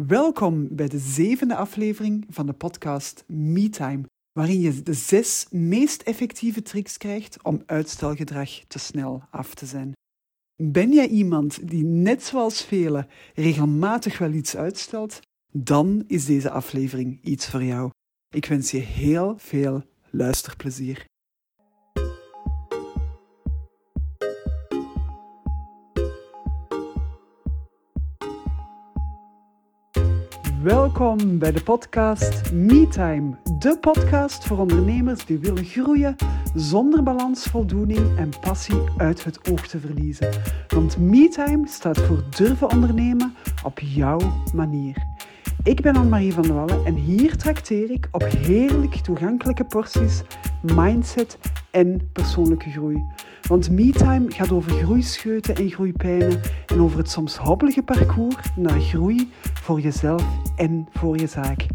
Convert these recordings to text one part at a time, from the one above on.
Welkom bij de zevende aflevering van de podcast MeTime, waarin je de zes meest effectieve tricks krijgt om uitstelgedrag te snel af te zijn. Ben jij iemand die net zoals velen regelmatig wel iets uitstelt? Dan is deze aflevering iets voor jou. Ik wens je heel veel luisterplezier. Welkom bij de podcast MeTime, de podcast voor ondernemers die willen groeien zonder balans, voldoening en passie uit het oog te verliezen. Want MeTime staat voor durven ondernemen op jouw manier. Ik ben Anne-Marie van der Wallen en hier trakteer ik op heerlijk toegankelijke porties mindset en persoonlijke groei. Want MeTime gaat over groeischeuten en groeipijnen en over het soms hobbelige parcours naar groei voor jezelf en voor je zaak.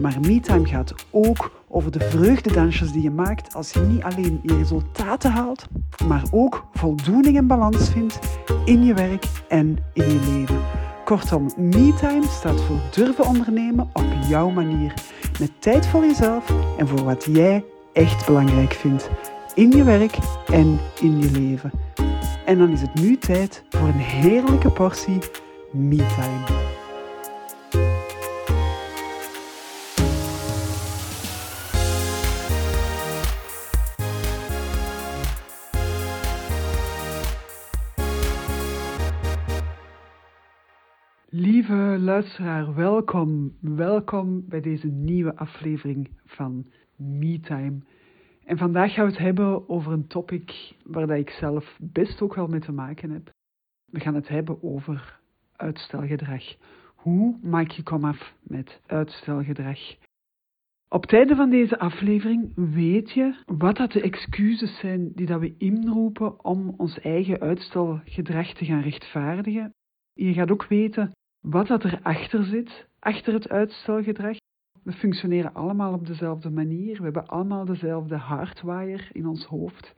Maar MeTime gaat ook over de vreugdedansjes die je maakt als je niet alleen je resultaten haalt, maar ook voldoening en balans vindt in je werk en in je leven. Kortom, MeTime staat voor durven ondernemen op jouw manier. Met tijd voor jezelf en voor wat jij echt belangrijk vindt. In je werk en in je leven. En dan is het nu tijd voor een heerlijke portie MeTime. Lieve luisteraar, welkom. Welkom bij deze nieuwe aflevering van MeTime. En vandaag gaan we het hebben over een topic waar dat ik zelf best ook wel mee te maken heb. We gaan het hebben over uitstelgedrag. Hoe maak je komaf met uitstelgedrag? Op einde van deze aflevering weet je wat dat de excuses zijn die dat we inroepen om ons eigen uitstelgedrag te gaan rechtvaardigen. Je gaat ook weten wat dat erachter zit, achter het uitstelgedrag. We functioneren allemaal op dezelfde manier. We hebben allemaal dezelfde hardwire in ons hoofd.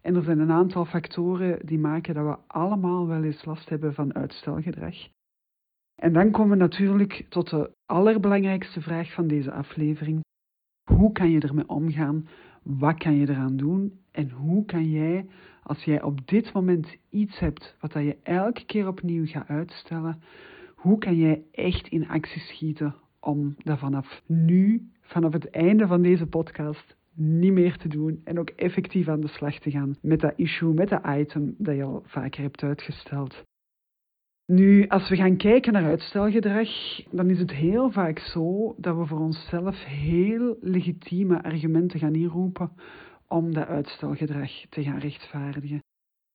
En er zijn een aantal factoren die maken dat we allemaal wel eens last hebben van uitstelgedrag. En dan komen we natuurlijk tot de allerbelangrijkste vraag van deze aflevering. Hoe kan je ermee omgaan? Wat kan je eraan doen? En hoe kan jij, als jij op dit moment iets hebt wat dat je elke keer opnieuw gaat uitstellen, hoe kan jij echt in actie schieten om dat vanaf nu, vanaf het einde van deze podcast, niet meer te doen en ook effectief aan de slag te gaan met dat issue, met dat item dat je al vaker hebt uitgesteld. Nu, als we gaan kijken naar uitstelgedrag, dan is het heel vaak zo dat we voor onszelf heel legitieme argumenten gaan inroepen om dat uitstelgedrag te gaan rechtvaardigen.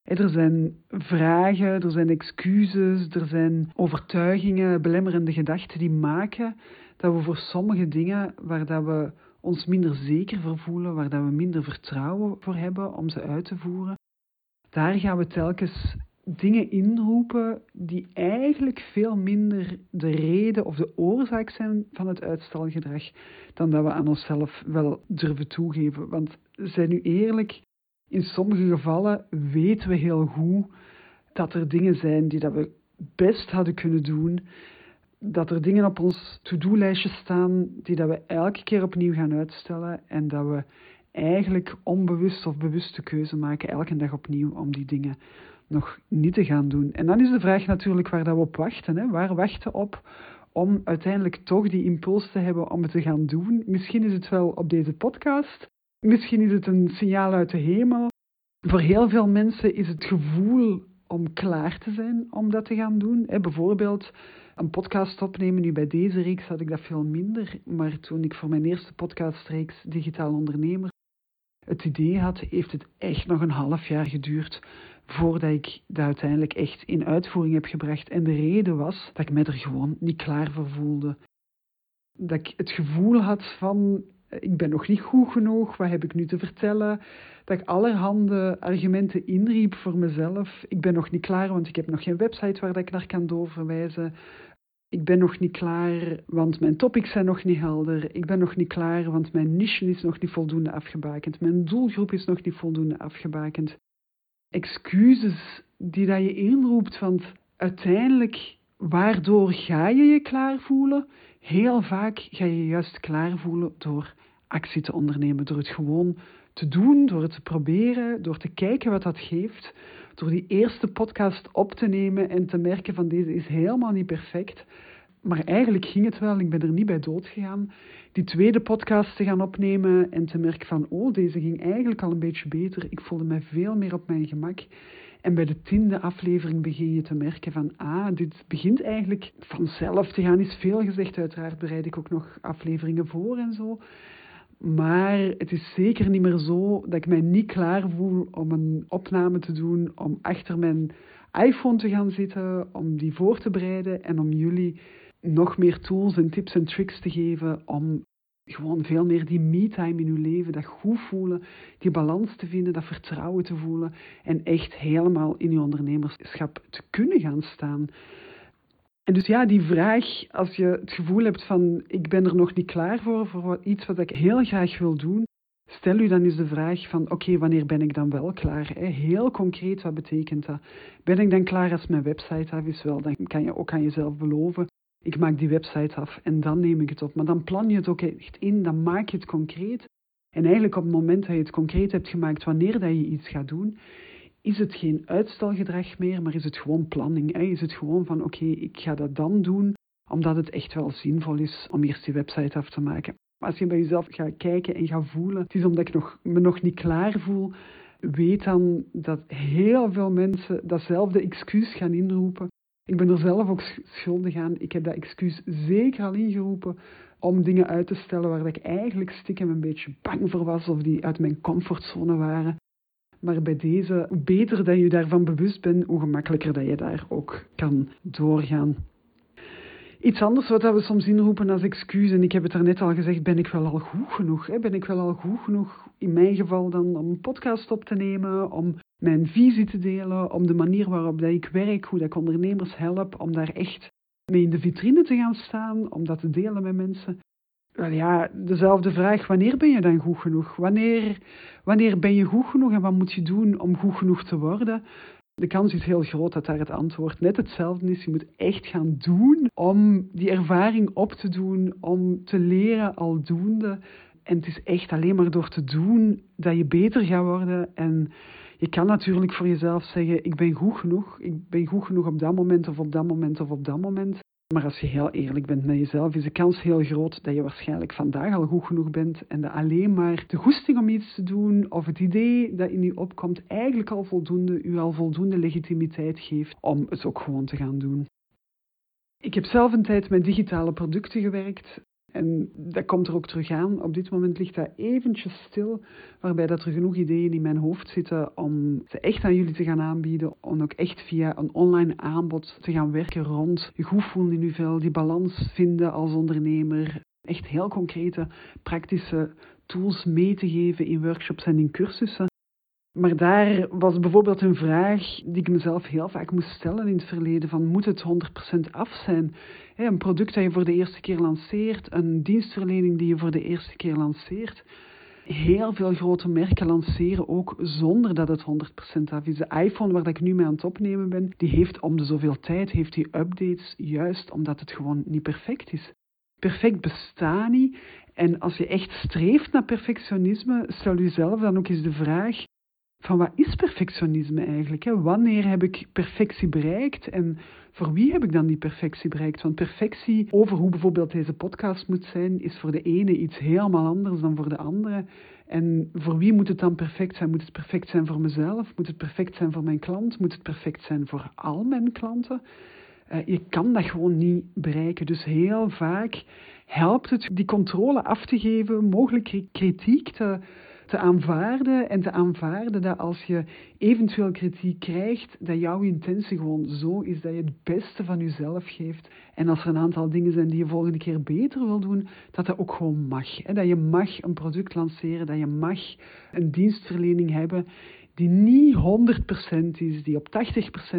Er zijn vragen, er zijn excuses, er zijn overtuigingen, belemmerende gedachten die maken dat we voor sommige dingen waar dat we ons minder zeker voor voelen, waar dat we minder vertrouwen voor hebben om ze uit te voeren, daar gaan we telkens dingen inroepen die eigenlijk veel minder de reden of de oorzaak zijn van het uitstelgedrag dan dat we aan onszelf wel durven toegeven. Want zijn nu eerlijk, in sommige gevallen weten we heel goed dat er dingen zijn die dat we best hadden kunnen doen. Dat er dingen op ons to-do-lijstje staan die dat we elke keer opnieuw gaan uitstellen. En dat we eigenlijk onbewust of bewuste keuze maken elke dag opnieuw om die dingen nog niet te gaan doen. En dan is de vraag natuurlijk waar dat we op wachten. Hè? Waar wachten op om uiteindelijk toch die impuls te hebben om het te gaan doen? Misschien is het wel op deze podcast. Misschien is het een signaal uit de hemel. Voor heel veel mensen is het gevoel om klaar te zijn om dat te gaan doen. bijvoorbeeld een podcast opnemen. Nu bij deze reeks had ik dat veel minder. Maar toen ik voor mijn eerste podcastreeks Digitaal Ondernemer het idee had, heeft het echt nog een half jaar geduurd voordat ik dat uiteindelijk echt in uitvoering heb gebracht. En de reden was dat ik me er gewoon niet klaar voor voelde. Dat ik het gevoel had van ik ben nog niet goed genoeg, wat heb ik nu te vertellen? Dat ik allerhande argumenten inriep voor mezelf. Ik ben nog niet klaar, want ik heb nog geen website waar ik naar kan doorverwijzen. Ik ben nog niet klaar, want mijn topics zijn nog niet helder. Ik ben nog niet klaar, want mijn niche is nog niet voldoende afgebakend. Mijn doelgroep is nog niet voldoende afgebakend. Excuses die dat je inroept, want uiteindelijk Waardoor ga je je klaar voelen? Heel vaak ga je je juist klaar voelen door actie te ondernemen, door het gewoon te doen, door het te proberen, door te kijken wat dat geeft, door die eerste podcast op te nemen en te merken van deze is helemaal niet perfect, maar eigenlijk ging het wel, ik ben er niet bij dood gegaan. Die tweede podcast te gaan opnemen en te merken van, oh, deze ging eigenlijk al een beetje beter. Ik voelde mij veel meer op mijn gemak. En bij de tiende aflevering begin je te merken van, ah, dit begint eigenlijk vanzelf te gaan. Is veel gezegd, uiteraard bereid ik ook nog afleveringen voor en zo. Maar het is zeker niet meer zo dat ik mij niet klaar voel om een opname te doen, om achter mijn iPhone te gaan zitten, om die voor te bereiden en om jullie nog meer tools en tips en tricks te geven om gewoon veel meer die me-time in uw leven, dat goed voelen, die balans te vinden, dat vertrouwen te voelen en echt helemaal in uw ondernemerschap te kunnen gaan staan. En dus ja, die vraag, als je het gevoel hebt van ik ben er nog niet klaar voor, voor iets wat ik heel graag wil doen, stel u dan eens de vraag van oké, wanneer ben ik dan wel klaar? Heel concreet, wat betekent dat? Ben ik dan klaar als mijn website af is? Wel, dan kan je ook aan jezelf beloven ik maak die website af en dan neem ik het op. Maar dan plan je het ook echt in, dan maak je het concreet. En eigenlijk op het moment dat je het concreet hebt gemaakt wanneer dat je iets gaat doen, is het geen uitstelgedrag meer, maar is het gewoon planning. Hè? Is het gewoon van oké, ik ga dat dan doen, omdat het echt wel zinvol is om eerst die website af te maken. Maar als je bij jezelf gaat kijken en gaat voelen, het is omdat ik nog, me nog niet klaar voel, weet dan dat heel veel mensen datzelfde excuus gaan inroepen ik ben er zelf ook schuldig aan. Ik heb dat excuus zeker al ingeroepen om dingen uit te stellen waar ik eigenlijk stiekem een beetje bang voor was of die uit mijn comfortzone waren. Maar bij deze, hoe beter dat je daarvan bewust bent, hoe gemakkelijker dat je daar ook kan doorgaan. Iets anders wat we soms inroepen als excuus, en ik heb het er net al gezegd, ben ik wel al goed genoeg? Hè? Ben ik wel al goed genoeg, in mijn geval dan, om een podcast op te nemen, om mijn visie te delen, om de manier waarop dat ik werk, hoe dat ik ondernemers help, om daar echt mee in de vitrine te gaan staan, om dat te delen met mensen. Wel ja, dezelfde vraag, wanneer ben je dan goed genoeg? Wanneer, wanneer ben je goed genoeg en wat moet je doen om goed genoeg te worden? De kans is heel groot dat daar het antwoord net hetzelfde is. Je moet echt gaan doen om die ervaring op te doen, om te leren aldoende. En het is echt alleen maar door te doen dat je beter gaat worden. En je kan natuurlijk voor jezelf zeggen, ik ben goed genoeg. Ik ben goed genoeg op dat moment of op dat moment of op dat moment. Maar als je heel eerlijk bent met jezelf, is de kans heel groot dat je waarschijnlijk vandaag al goed genoeg bent en dat alleen maar de goesting om iets te doen of het idee dat in je opkomt eigenlijk al voldoende, u al voldoende legitimiteit geeft om het ook gewoon te gaan doen. Ik heb zelf een tijd met digitale producten gewerkt. En dat komt er ook terug aan. Op dit moment ligt dat eventjes stil, waarbij dat er genoeg ideeën in mijn hoofd zitten om ze echt aan jullie te gaan aanbieden. Om ook echt via een online aanbod te gaan werken rond je goed voelen in je vel, die balans vinden als ondernemer. Echt heel concrete, praktische tools mee te geven in workshops en in cursussen. Maar daar was bijvoorbeeld een vraag die ik mezelf heel vaak moest stellen in het verleden: van moet het 100% af zijn? Een product dat je voor de eerste keer lanceert, een dienstverlening die je voor de eerste keer lanceert. Heel veel grote merken lanceren ook zonder dat het 100% af is. De iPhone waar ik nu mee aan het opnemen ben, die heeft om de zoveel tijd heeft die updates, juist omdat het gewoon niet perfect is. Perfect bestaat niet. En als je echt streeft naar perfectionisme, stel jezelf dan ook eens de vraag: van wat is perfectionisme eigenlijk? Wanneer heb ik perfectie bereikt en voor wie heb ik dan die perfectie bereikt? Want perfectie over hoe bijvoorbeeld deze podcast moet zijn, is voor de ene iets helemaal anders dan voor de andere. En voor wie moet het dan perfect zijn? Moet het perfect zijn voor mezelf? Moet het perfect zijn voor mijn klant? Moet het perfect zijn voor al mijn klanten? Uh, je kan dat gewoon niet bereiken. Dus heel vaak helpt het die controle af te geven, mogelijk kritiek te te aanvaarden en te aanvaarden dat als je eventueel kritiek krijgt, dat jouw intentie gewoon zo is dat je het beste van jezelf geeft. En als er een aantal dingen zijn die je volgende keer beter wil doen, dat dat ook gewoon mag. Dat je mag een product lanceren, dat je mag een dienstverlening hebben die niet 100% is, die op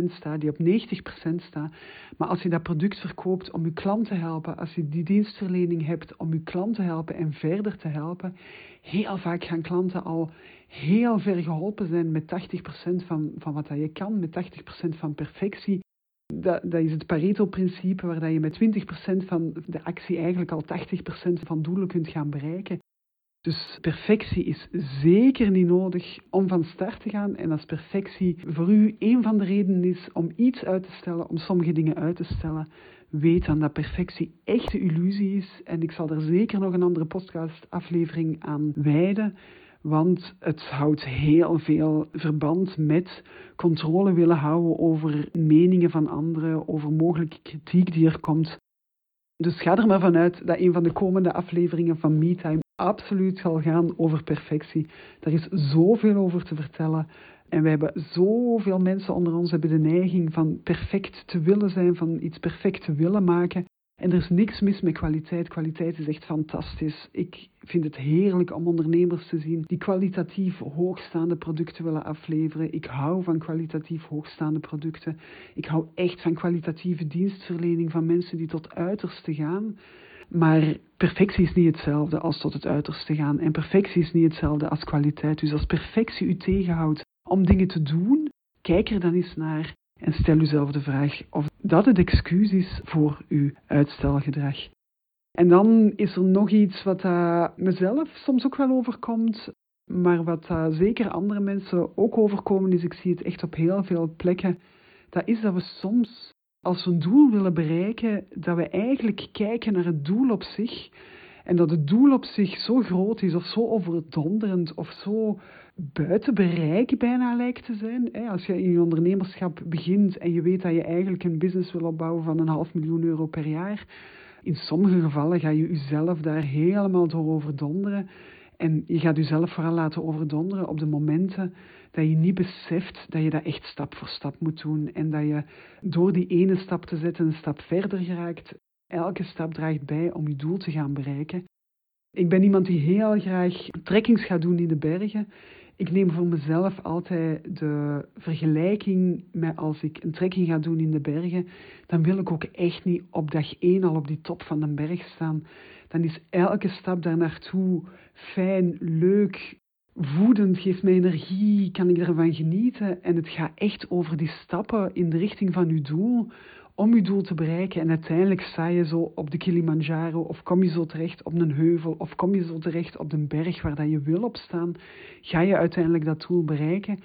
80% staat, die op 90% staat. Maar als je dat product verkoopt om je klant te helpen, als je die dienstverlening hebt om je klant te helpen en verder te helpen, heel vaak gaan klanten al heel ver geholpen zijn met 80% van, van wat dat je kan, met 80% van perfectie. Dat, dat is het Pareto-principe, waar dat je met 20% van de actie eigenlijk al 80% van doelen kunt gaan bereiken. Dus perfectie is zeker niet nodig om van start te gaan. En als perfectie voor u een van de redenen is om iets uit te stellen, om sommige dingen uit te stellen, weet dan dat perfectie echt een illusie is. En ik zal er zeker nog een andere podcastaflevering aan wijden. Want het houdt heel veel verband met controle willen houden over meningen van anderen, over mogelijke kritiek die er komt. Dus ga er maar vanuit dat een van de komende afleveringen van MeTime absoluut zal gaan over perfectie. Er is zoveel over te vertellen. En we hebben zoveel mensen onder ons hebben de neiging van perfect te willen zijn, van iets perfect te willen maken. En er is niks mis met kwaliteit. Kwaliteit is echt fantastisch. Ik vind het heerlijk om ondernemers te zien die kwalitatief hoogstaande producten willen afleveren. Ik hou van kwalitatief hoogstaande producten. Ik hou echt van kwalitatieve dienstverlening van mensen die tot uiterste gaan. Maar perfectie is niet hetzelfde als tot het uiterste gaan. En perfectie is niet hetzelfde als kwaliteit. Dus als perfectie u tegenhoudt om dingen te doen, kijk er dan eens naar en stel uzelf de vraag of dat het excuus is voor uw uitstelgedrag. En dan is er nog iets wat mezelf soms ook wel overkomt, maar wat zeker andere mensen ook overkomen is, ik zie het echt op heel veel plekken, dat is dat we soms als we een doel willen bereiken, dat we eigenlijk kijken naar het doel op zich. En dat het doel op zich zo groot is of zo overdonderend of zo buiten bereik bijna lijkt te zijn. Als je in je ondernemerschap begint en je weet dat je eigenlijk een business wil opbouwen van een half miljoen euro per jaar. In sommige gevallen ga je jezelf daar helemaal door overdonderen. En je gaat jezelf vooral laten overdonderen op de momenten dat je niet beseft dat je dat echt stap voor stap moet doen. En dat je door die ene stap te zetten een stap verder geraakt. Elke stap draagt bij om je doel te gaan bereiken. Ik ben iemand die heel graag trekkings gaat doen in de bergen. Ik neem voor mezelf altijd de vergelijking met als ik een trekking ga doen in de bergen, dan wil ik ook echt niet op dag één al op die top van de berg staan. Dan is elke stap daar naartoe fijn, leuk, voedend, geeft mij energie, kan ik ervan genieten. En het gaat echt over die stappen in de richting van uw doel, om uw doel te bereiken. En uiteindelijk sta je zo op de Kilimanjaro, of kom je zo terecht op een heuvel, of kom je zo terecht op de berg waar dat je wil op staan, ga je uiteindelijk dat doel bereiken.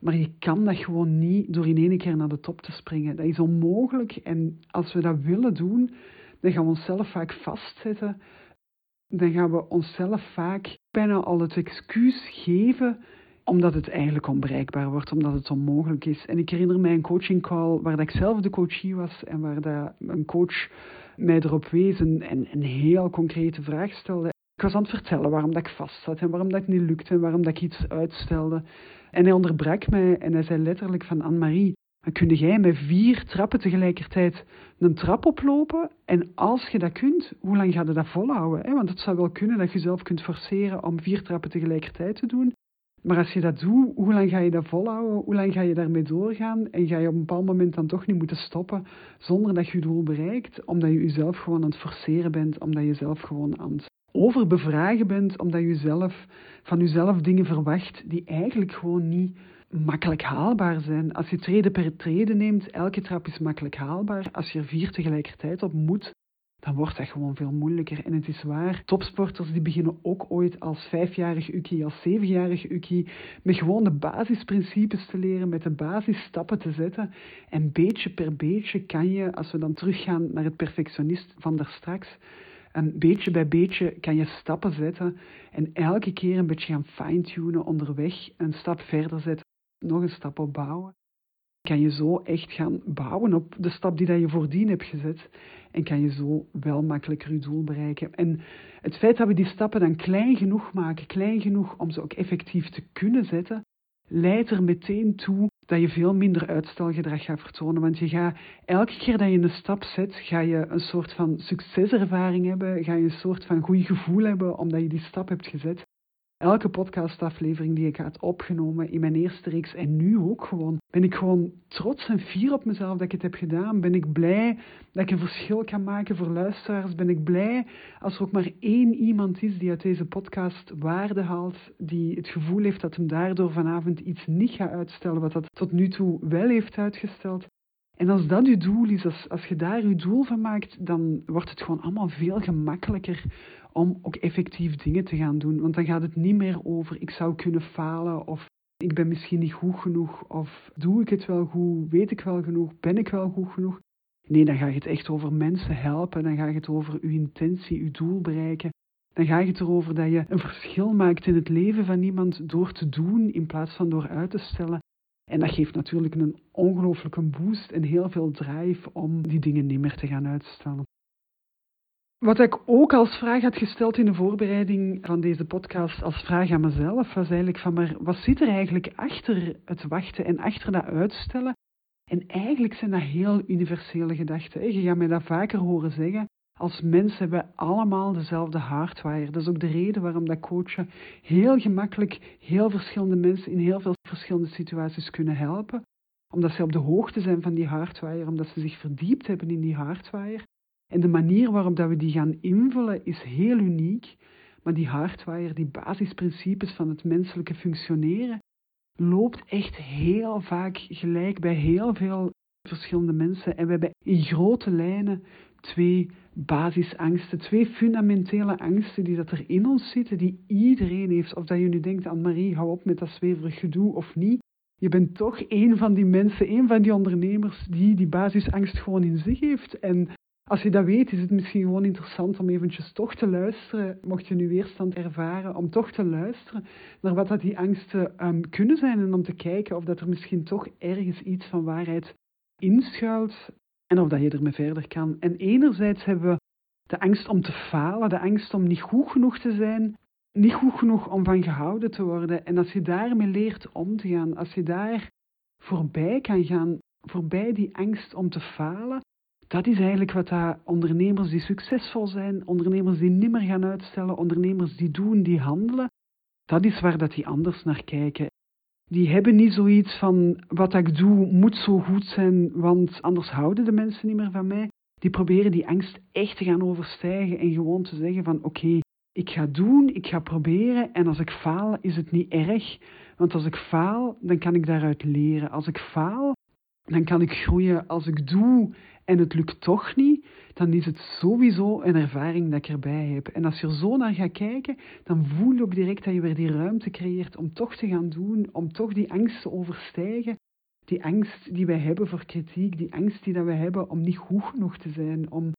Maar je kan dat gewoon niet door in één keer naar de top te springen. Dat is onmogelijk. En als we dat willen doen, dan gaan we onszelf vaak vastzetten. Dan gaan we onszelf vaak bijna al het excuus geven omdat het eigenlijk onbereikbaar wordt, omdat het onmogelijk is. En ik herinner mij een coaching call waar dat ik zelf de coachie was en waar dat een coach mij erop wees en een heel concrete vraag stelde. Ik was aan het vertellen waarom dat ik vast zat en waarom dat niet lukte en waarom dat ik iets uitstelde. En hij onderbrak mij en hij zei letterlijk van Anne-Marie, kun jij met vier trappen tegelijkertijd een trap oplopen? En als je dat kunt, hoe lang ga je dat volhouden? Want het zou wel kunnen dat je zelf kunt forceren om vier trappen tegelijkertijd te doen. Maar als je dat doet, hoe lang ga je dat volhouden? Hoe lang ga je daarmee doorgaan? En ga je op een bepaald moment dan toch niet moeten stoppen zonder dat je je doel bereikt? Omdat je jezelf gewoon aan het forceren bent, omdat je zelf gewoon aan het overbevragen bent, omdat je zelf, van jezelf dingen verwacht die eigenlijk gewoon niet makkelijk haalbaar zijn. Als je treden per treden neemt, elke trap is makkelijk haalbaar. Als je er vier tegelijkertijd op moet, dan wordt dat gewoon veel moeilijker. En het is waar, topsporters die beginnen ook ooit als vijfjarig ukkie, als zevenjarig ukkie, met gewoon de basisprincipes te leren, met de basisstappen te zetten. En beetje per beetje kan je, als we dan teruggaan naar het perfectionist van daar straks, een beetje bij beetje kan je stappen zetten en elke keer een beetje gaan fine-tunen onderweg, een stap verder zetten, nog een stap opbouwen. Kan je zo echt gaan bouwen op de stap die dat je voordien hebt gezet. En kan je zo wel makkelijker je doel bereiken. En het feit dat we die stappen dan klein genoeg maken, klein genoeg om ze ook effectief te kunnen zetten, leidt er meteen toe dat je veel minder uitstelgedrag gaat vertonen. Want je gaat elke keer dat je een stap zet, ga je een soort van succeservaring hebben, ga je een soort van goed gevoel hebben omdat je die stap hebt gezet. Elke podcastaflevering die ik had opgenomen in mijn eerste reeks en nu ook gewoon, ben ik gewoon trots en fier op mezelf dat ik het heb gedaan. Ben ik blij dat ik een verschil kan maken voor luisteraars. Ben ik blij als er ook maar één iemand is die uit deze podcast waarde haalt, die het gevoel heeft dat hem daardoor vanavond iets niet gaat uitstellen wat dat tot nu toe wel heeft uitgesteld. En als dat je doel is, als, als je daar je doel van maakt, dan wordt het gewoon allemaal veel gemakkelijker om ook effectief dingen te gaan doen. Want dan gaat het niet meer over ik zou kunnen falen of ik ben misschien niet goed genoeg of doe ik het wel goed, weet ik wel genoeg, ben ik wel goed genoeg. Nee, dan ga je het echt over mensen helpen, dan ga je het over uw intentie, uw doel bereiken. Dan ga je het erover dat je een verschil maakt in het leven van iemand door te doen in plaats van door uit te stellen. En dat geeft natuurlijk een ongelooflijke boost en heel veel drive om die dingen niet meer te gaan uitstellen. Wat ik ook als vraag had gesteld in de voorbereiding van deze podcast, als vraag aan mezelf, was eigenlijk van, maar wat zit er eigenlijk achter het wachten en achter dat uitstellen? En eigenlijk zijn dat heel universele gedachten. Je gaat mij dat vaker horen zeggen. Als mensen hebben we allemaal dezelfde hardwire. Dat is ook de reden waarom dat coachen heel gemakkelijk heel verschillende mensen in heel veel verschillende situaties kunnen helpen. Omdat ze op de hoogte zijn van die hardwire, omdat ze zich verdiept hebben in die hardwire. En de manier waarop dat we die gaan invullen is heel uniek. Maar die hardwire, die basisprincipes van het menselijke functioneren, loopt echt heel vaak gelijk bij heel veel verschillende mensen. En we hebben in grote lijnen twee basisangsten, twee fundamentele angsten die dat er in ons zitten, die iedereen heeft. Of dat je nu denkt aan Marie, hou op met dat zweverig gedoe of niet. Je bent toch een van die mensen, een van die ondernemers die die basisangst gewoon in zich heeft. En als je dat weet, is het misschien gewoon interessant om eventjes toch te luisteren, mocht je nu weerstand ervaren, om toch te luisteren naar wat dat die angsten um, kunnen zijn en om te kijken of dat er misschien toch ergens iets van waarheid inschuilt en of dat je ermee verder kan. En enerzijds hebben we de angst om te falen, de angst om niet goed genoeg te zijn, niet goed genoeg om van gehouden te worden. En als je daarmee leert om te gaan, als je daar voorbij kan gaan, voorbij die angst om te falen, dat is eigenlijk wat dat ondernemers die succesvol zijn, ondernemers die nimmer gaan uitstellen, ondernemers die doen, die handelen, dat is waar dat die anders naar kijken. Die hebben niet zoiets van wat ik doe moet zo goed zijn, want anders houden de mensen niet meer van mij. Die proberen die angst echt te gaan overstijgen en gewoon te zeggen van oké, ik ga doen, ik ga proberen en als ik faal is het niet erg, want als ik faal dan kan ik daaruit leren. Als ik faal dan kan ik groeien. Als ik doe en het lukt toch niet, dan is het sowieso een ervaring dat ik erbij heb. En als je er zo naar gaat kijken, dan voel je ook direct dat je weer die ruimte creëert om toch te gaan doen, om toch die angst te overstijgen. Die angst die wij hebben voor kritiek, die angst die dat wij hebben om niet goed genoeg te zijn, om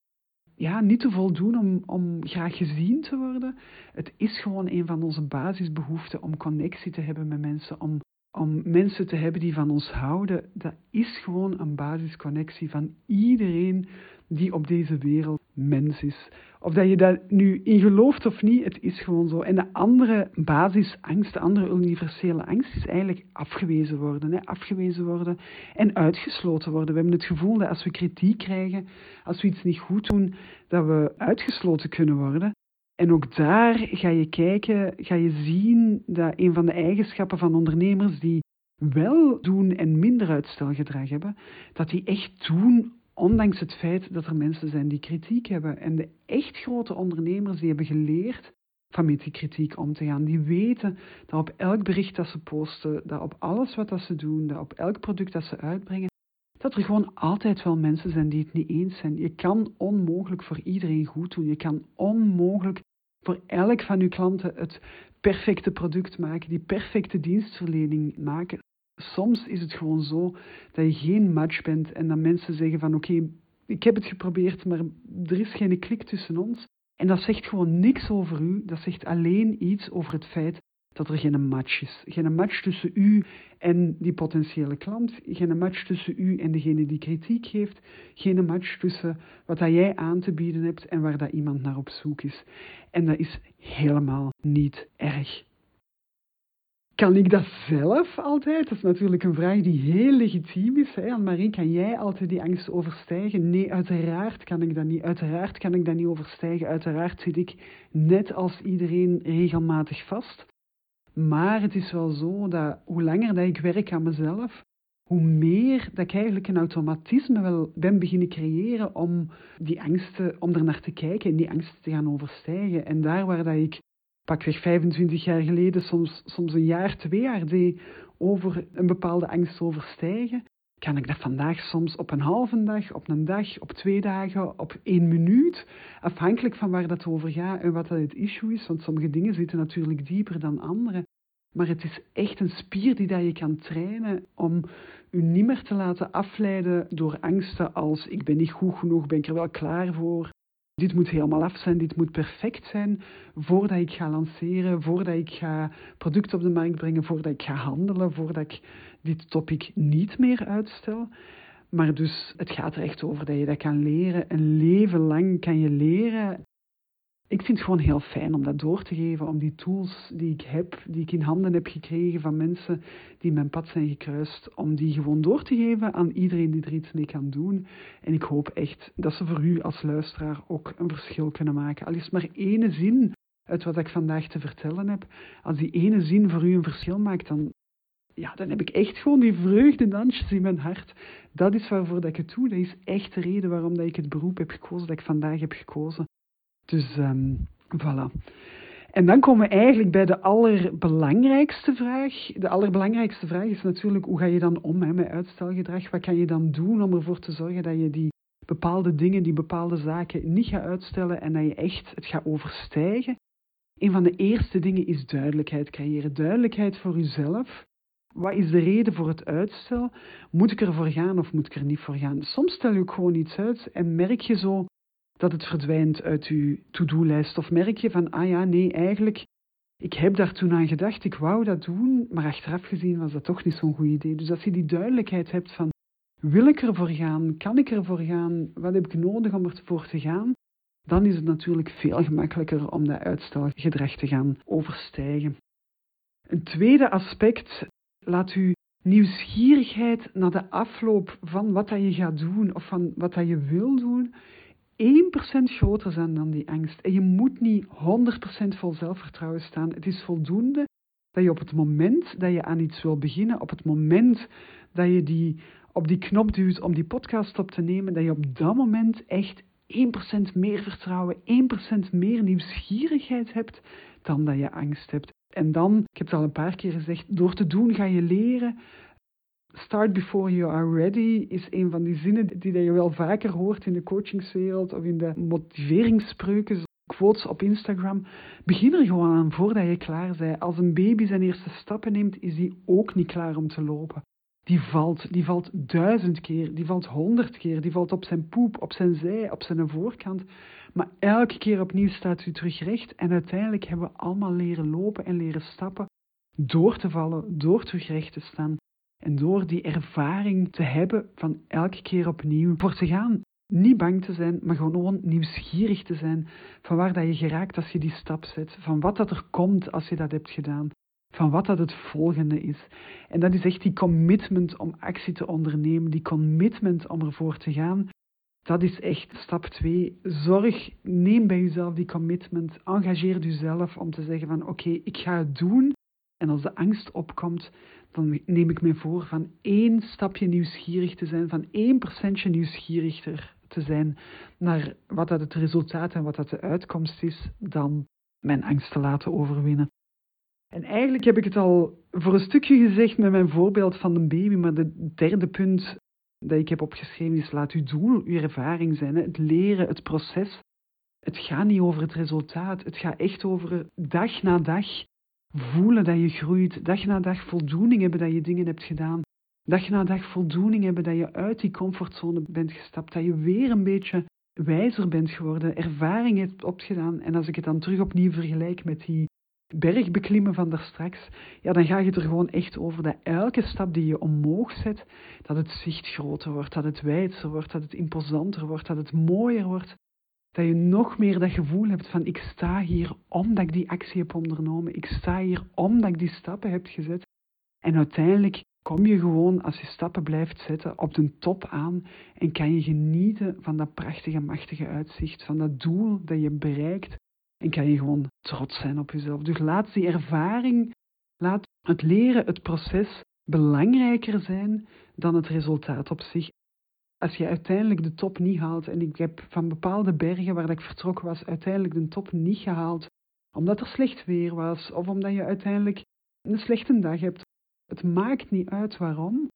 ja, niet te voldoen om, om graag gezien te worden. Het is gewoon een van onze basisbehoeften om connectie te hebben met mensen, om om mensen te hebben die van ons houden, dat is gewoon een basisconnectie van iedereen die op deze wereld mens is. Of dat je daar nu in gelooft of niet, het is gewoon zo. En de andere basisangst, de andere universele angst, is eigenlijk afgewezen worden. Hè? Afgewezen worden en uitgesloten worden. We hebben het gevoel dat als we kritiek krijgen, als we iets niet goed doen, dat we uitgesloten kunnen worden. En ook daar ga je kijken, ga je zien dat een van de eigenschappen van ondernemers die wel doen en minder uitstelgedrag hebben, dat die echt doen ondanks het feit dat er mensen zijn die kritiek hebben. En de echt grote ondernemers die hebben geleerd van met die kritiek om te gaan. Die weten dat op elk bericht dat ze posten, dat op alles wat dat ze doen, dat op elk product dat ze uitbrengen, dat er gewoon altijd wel mensen zijn die het niet eens zijn. Je kan onmogelijk voor iedereen goed doen. Je kan onmogelijk voor elk van uw klanten het perfecte product maken, die perfecte dienstverlening maken. Soms is het gewoon zo dat je geen match bent en dat mensen zeggen van oké, ik heb het geprobeerd, maar er is geen klik tussen ons. En dat zegt gewoon niks over u, dat zegt alleen iets over het feit dat er geen match is. Geen match tussen u en die potentiële klant. Geen match tussen u en degene die kritiek geeft. Geen match tussen wat dat jij aan te bieden hebt en waar dat iemand naar op zoek is. En dat is helemaal niet erg. Kan ik dat zelf altijd? Dat is natuurlijk een vraag die heel legitiem is. Hè? Marie, kan jij altijd die angst overstijgen? Nee, uiteraard kan ik dat niet. Uiteraard kan ik dat niet overstijgen. Uiteraard zit ik net als iedereen regelmatig vast. Maar het is wel zo dat hoe langer dat ik werk aan mezelf, hoe meer dat ik eigenlijk een automatisme wel ben beginnen creëren om die angsten, om er naar te kijken en die angsten te gaan overstijgen. En daar waar dat ik pakweg 25 jaar geleden soms, soms een jaar, twee jaar deed over een bepaalde angst overstijgen, kan ik dat vandaag soms op een halve dag, op een dag, op twee dagen, op één minuut. Afhankelijk van waar dat over gaat en wat het issue is. Want sommige dingen zitten natuurlijk dieper dan andere. Maar het is echt een spier die dat je kan trainen om je niet meer te laten afleiden door angsten als ik ben niet goed genoeg, ben ik er wel klaar voor. Dit moet helemaal af zijn, dit moet perfect zijn voordat ik ga lanceren, voordat ik ga producten op de markt brengen, voordat ik ga handelen, voordat ik dit topic niet meer uitstel. Maar dus het gaat er echt over dat je dat kan leren. Een leven lang kan je leren ik vind het gewoon heel fijn om dat door te geven, om die tools die ik heb, die ik in handen heb gekregen van mensen die mijn pad zijn gekruist, om die gewoon door te geven aan iedereen die er iets mee kan doen. En ik hoop echt dat ze voor u als luisteraar ook een verschil kunnen maken. Al is maar ene zin uit wat ik vandaag te vertellen heb. Als die ene zin voor u een verschil maakt, dan, ja, dan heb ik echt gewoon die vreugdedansjes in mijn hart. Dat is waarvoor dat ik het doe. Dat is echt de reden waarom dat ik het beroep heb gekozen, dat ik vandaag heb gekozen. Dus um, voilà. En dan komen we eigenlijk bij de allerbelangrijkste vraag. De allerbelangrijkste vraag is natuurlijk hoe ga je dan om hè, met uitstelgedrag? Wat kan je dan doen om ervoor te zorgen dat je die bepaalde dingen, die bepaalde zaken niet gaat uitstellen en dat je echt het gaat overstijgen? Een van de eerste dingen is duidelijkheid creëren. Duidelijkheid voor jezelf. Wat is de reden voor het uitstel? Moet ik ervoor gaan of moet ik er niet voor gaan? Soms stel je ook gewoon iets uit en merk je zo dat het verdwijnt uit uw to-do-lijst? Of merk je van, ah ja, nee, eigenlijk, ik heb daar toen aan gedacht, ik wou dat doen, maar achteraf gezien was dat toch niet zo'n goed idee. Dus als je die duidelijkheid hebt van, wil ik ervoor gaan? Kan ik ervoor gaan? Wat heb ik nodig om ervoor te gaan? Dan is het natuurlijk veel gemakkelijker om dat uitstelgedrag te gaan overstijgen. Een tweede aspect, laat u nieuwsgierigheid naar de afloop van wat dat je gaat doen of van wat dat je wil doen, 1% groter zijn dan die angst. En je moet niet 100% vol zelfvertrouwen staan. Het is voldoende dat je op het moment dat je aan iets wil beginnen, op het moment dat je die, op die knop duwt om die podcast op te nemen, dat je op dat moment echt 1% meer vertrouwen, 1% meer nieuwsgierigheid hebt dan dat je angst hebt. En dan, ik heb het al een paar keer gezegd, door te doen ga je leren Start before you are ready is een van die zinnen die je wel vaker hoort in de coachingswereld of in de motiveringsspreuken, quotes op Instagram. Begin er gewoon aan voordat je klaar bent. Als een baby zijn eerste stappen neemt, is die ook niet klaar om te lopen. Die valt, die valt duizend keer, die valt honderd keer, die valt op zijn poep, op zijn zij, op zijn voorkant. Maar elke keer opnieuw staat u terug recht en uiteindelijk hebben we allemaal leren lopen en leren stappen door te vallen, door terug recht te staan. En door die ervaring te hebben van elke keer opnieuw voor te gaan. Niet bang te zijn, maar gewoon nieuwsgierig te zijn van waar dat je geraakt als je die stap zet. Van wat dat er komt als je dat hebt gedaan. Van wat dat het volgende is. En dat is echt die commitment om actie te ondernemen. Die commitment om ervoor te gaan. Dat is echt stap 2. Zorg, neem bij jezelf die commitment. Engageer jezelf om te zeggen van oké, ik ga het doen. En als de angst opkomt, dan neem ik me voor van één stapje nieuwsgierig te zijn, van één procentje nieuwsgieriger te zijn naar wat dat het resultaat en wat dat de uitkomst is, dan mijn angst te laten overwinnen. En eigenlijk heb ik het al voor een stukje gezegd met mijn voorbeeld van een baby, maar de derde punt dat ik heb opgeschreven is: laat uw doel uw ervaring zijn. Het leren, het proces. Het gaat niet over het resultaat. Het gaat echt over dag na dag voelen dat je groeit, dag na dag voldoening hebben dat je dingen hebt gedaan, dag na dag voldoening hebben dat je uit die comfortzone bent gestapt, dat je weer een beetje wijzer bent geworden, ervaring hebt opgedaan. En als ik het dan terug opnieuw vergelijk met die bergbeklimmen van daar straks, ja, dan ga je er gewoon echt over dat elke stap die je omhoog zet, dat het zicht groter wordt, dat het wijdser wordt, dat het imposanter wordt, dat het mooier wordt. Dat je nog meer dat gevoel hebt van ik sta hier omdat ik die actie heb ondernomen. Ik sta hier omdat ik die stappen heb gezet. En uiteindelijk kom je gewoon, als je stappen blijft zetten, op de top aan en kan je genieten van dat prachtige, machtige uitzicht, van dat doel dat je bereikt. En kan je gewoon trots zijn op jezelf. Dus laat die ervaring, laat het leren, het proces belangrijker zijn dan het resultaat op zich als je uiteindelijk de top niet haalt, en ik heb van bepaalde bergen waar ik vertrokken was, uiteindelijk de top niet gehaald, omdat er slecht weer was, of omdat je uiteindelijk een slechte dag hebt. Het maakt niet uit waarom.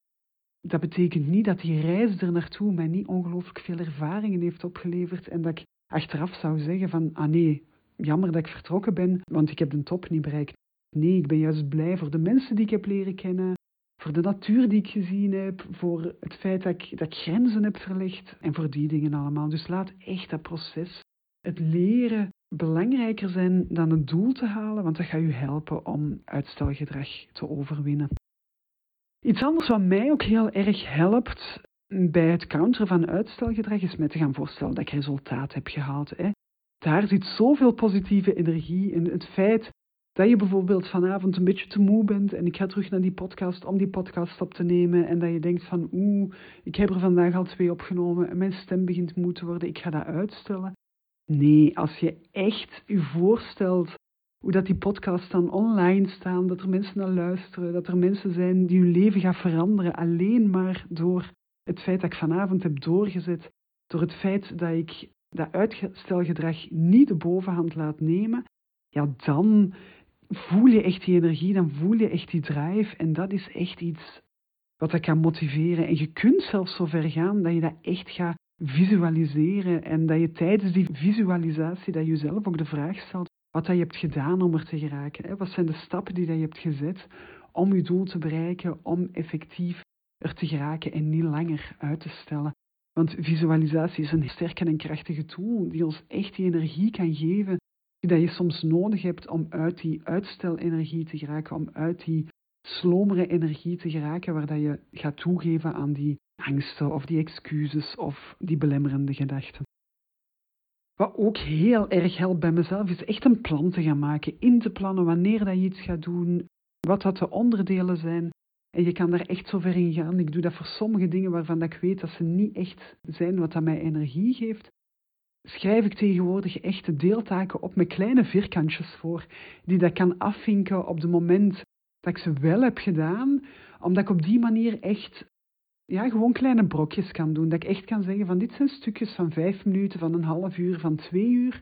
dat betekent niet dat die reis er naartoe mij niet ongelooflijk veel ervaringen heeft opgeleverd en dat ik achteraf zou zeggen van, ah nee, jammer dat ik vertrokken ben, want ik heb de top niet bereikt. Nee, ik ben juist blij voor de mensen die ik heb leren kennen, voor de natuur die ik gezien heb, voor het feit dat ik, dat grenzen heb verlegd en voor die dingen allemaal. Dus laat echt dat proces, het leren, belangrijker zijn dan het doel te halen, want dat gaat u helpen om uitstelgedrag te overwinnen. Iets anders wat mij ook heel erg helpt bij het counteren van uitstelgedrag is mij te gaan voorstellen dat ik resultaat heb gehaald. Hè. Daar zit zoveel positieve energie in. Het feit dat je bijvoorbeeld vanavond een beetje te moe bent en ik ga terug naar die podcast om die podcast op te nemen en dat je denkt van oeh, ik heb er vandaag al twee opgenomen en mijn stem begint moe te worden, ik ga dat uitstellen. Nee, als je echt je voorstelt hoe dat die podcasts dan online staan, dat er mensen naar luisteren, dat er mensen zijn die hun leven gaan veranderen alleen maar door het feit dat ik vanavond heb doorgezet, door het feit dat ik dat uitstelgedrag niet de bovenhand laat nemen, ja, dan voel je echt die energie, dan voel je echt die drive. En dat is echt iets wat dat kan motiveren. En je kunt zelfs zo ver gaan dat je dat echt gaat visualiseren. En dat je tijdens die visualisatie, dat je jezelf ook de vraag stelt, wat dat je hebt gedaan om er te geraken. Wat zijn de stappen die dat je hebt gezet om je doel te bereiken, om effectief er te geraken en niet langer uit te stellen. Want visualisatie is een sterke en krachtige tool die ons echt die energie kan geven die je soms nodig hebt om uit die uitstelenergie te geraken, om uit die slomere energie te geraken, waar dat je gaat toegeven aan die angsten of die excuses of die belemmerende gedachten. Wat ook heel erg helpt bij mezelf, is echt een plan te gaan maken, in te plannen wanneer dat je iets gaat doen, wat dat de onderdelen zijn. En je kan daar echt zo ver in gaan. Ik doe dat voor sommige dingen waarvan ik weet dat ze niet echt zijn wat dat mij energie geeft. Schrijf ik tegenwoordig echte deeltaken op met kleine vierkantjes voor, die dat kan afvinken op het moment dat ik ze wel heb gedaan, omdat ik op die manier echt ja, gewoon kleine brokjes kan doen. Dat ik echt kan zeggen van dit zijn stukjes van vijf minuten, van een half uur, van twee uur.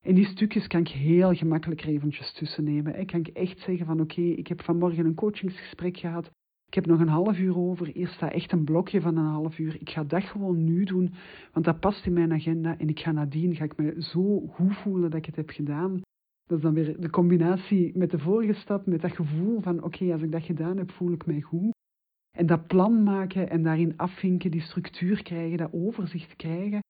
En die stukjes kan ik heel gemakkelijk eventjes tussen nemen. Ik kan echt zeggen van oké, ik heb vanmorgen een coachingsgesprek gehad. Ik heb nog een half uur over. Hier staat echt een blokje van een half uur. Ik ga dat gewoon nu doen, want dat past in mijn agenda. En ik ga nadien ga ik me zo goed voelen dat ik het heb gedaan. Dat is dan weer de combinatie met de vorige stap, met dat gevoel van oké, als ik dat gedaan heb, voel ik mij goed. En dat plan maken en daarin afvinken, die structuur krijgen, dat overzicht krijgen,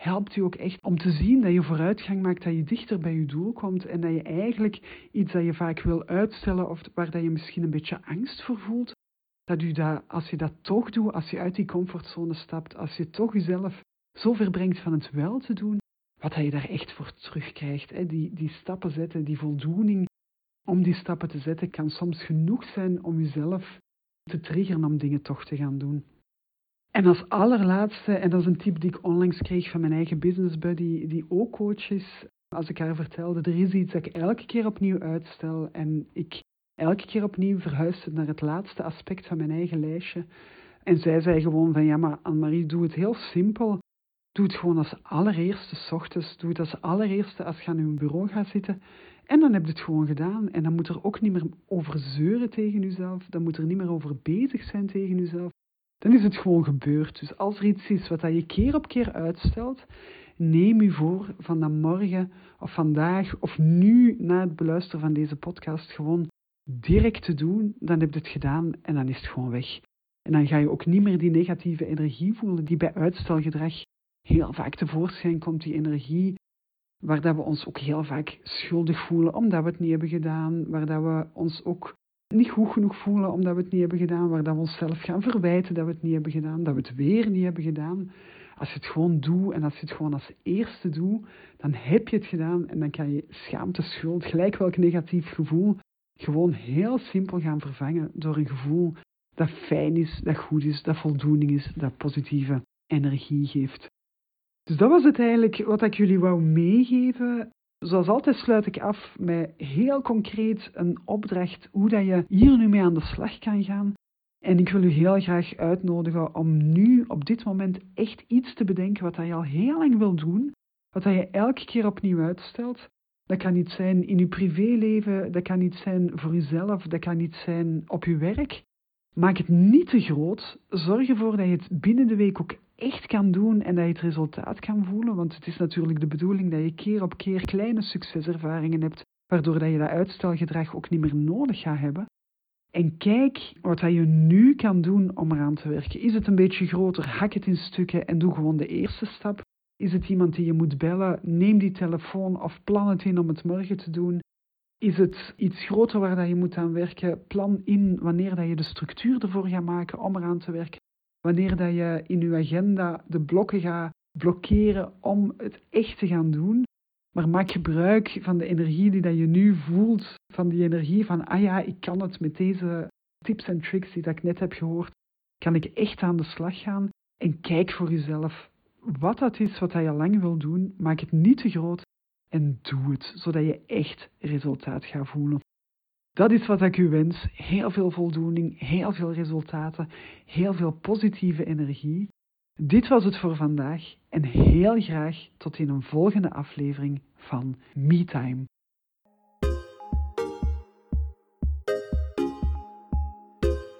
helpt u ook echt om te zien dat je vooruitgang maakt, dat je dichter bij je doel komt en dat je eigenlijk iets dat je vaak wil uitstellen of waar dat je misschien een beetje angst voor voelt, dat u dat, als je dat toch doet, als je uit die comfortzone stapt, als je toch jezelf zo ver brengt van het wel te doen, wat je daar echt voor terugkrijgt. Hè? Die, die stappen zetten, die voldoening om die stappen te zetten, kan soms genoeg zijn om jezelf te triggeren om dingen toch te gaan doen. En als allerlaatste, en dat is een tip die ik onlangs kreeg van mijn eigen business buddy, die ook coach is, als ik haar vertelde, er is iets dat ik elke keer opnieuw uitstel en ik elke keer opnieuw verhuisde naar het laatste aspect van mijn eigen lijstje. En zij zei gewoon van ja, maar Anne-Marie, doe het heel simpel. Doe het gewoon als allereerste ochtends. Doe het als allereerste als je aan je bureau gaat zitten. En dan heb je het gewoon gedaan. En dan moet er ook niet meer over zeuren tegen jezelf. Dan moet er niet meer over bezig zijn tegen jezelf. Dan is het gewoon gebeurd. Dus als er iets is wat je keer op keer uitstelt, neem u voor van dan morgen of vandaag of nu na het beluisteren van deze podcast gewoon direct te doen, dan heb je het gedaan en dan is het gewoon weg. En dan ga je ook niet meer die negatieve energie voelen die bij uitstelgedrag heel vaak tevoorschijn komt, die energie waar dat we ons ook heel vaak schuldig voelen omdat we het niet hebben gedaan, waar dat we ons ook niet goed genoeg voelen omdat we het niet hebben gedaan, waar dat we onszelf gaan verwijten dat we het niet hebben gedaan, dat we het weer niet hebben gedaan. Als je het gewoon doet en als je het gewoon als eerste doet, dan heb je het gedaan en dan kan je schaamte, schuld, gelijk welk negatief gevoel gewoon heel simpel gaan vervangen door een gevoel dat fijn is, dat goed is, dat voldoening is, dat positieve energie geeft. Dus dat was het eigenlijk wat ik jullie wou meegeven. Zoals altijd sluit ik af met heel concreet een opdracht hoe dat je hier nu mee aan de slag kan gaan. En ik wil u heel graag uitnodigen om nu op dit moment echt iets te bedenken wat je al heel lang wil doen, wat je elke keer opnieuw uitstelt. Dat kan niet zijn in uw privéleven, dat kan niet zijn voor uzelf, dat kan niet zijn op uw werk. Maak het niet te groot. Zorg ervoor dat je het binnen de week ook echt kan doen en dat je het resultaat kan voelen. Want het is natuurlijk de bedoeling dat je keer op keer kleine succeservaringen hebt, waardoor dat je dat uitstelgedrag ook niet meer nodig gaat hebben. En kijk wat je nu kan doen om eraan te werken. Is het een beetje groter? Hak het in stukken en doe gewoon de eerste stap. Is het iemand die je moet bellen? Neem die telefoon of plan het in om het morgen te doen. Is het iets groter waar dat je moet aan werken? Plan in wanneer dat je de structuur ervoor gaat maken om eraan te werken. Wanneer dat je in je agenda de blokken gaat blokkeren om het echt te gaan doen. Maar maak gebruik van de energie die dat je nu voelt. Van die energie van, ah ja, ik kan het met deze tips en tricks die ik net heb gehoord. Kan ik echt aan de slag gaan? En kijk voor jezelf wat dat is wat je lang wil doen. Maak het niet te groot en doe het, zodat je echt resultaat gaat voelen. Dat is wat ik u wens. Heel veel voldoening, heel veel resultaten, heel veel positieve energie. Dit was het voor vandaag en heel graag tot in een volgende aflevering van MeTime.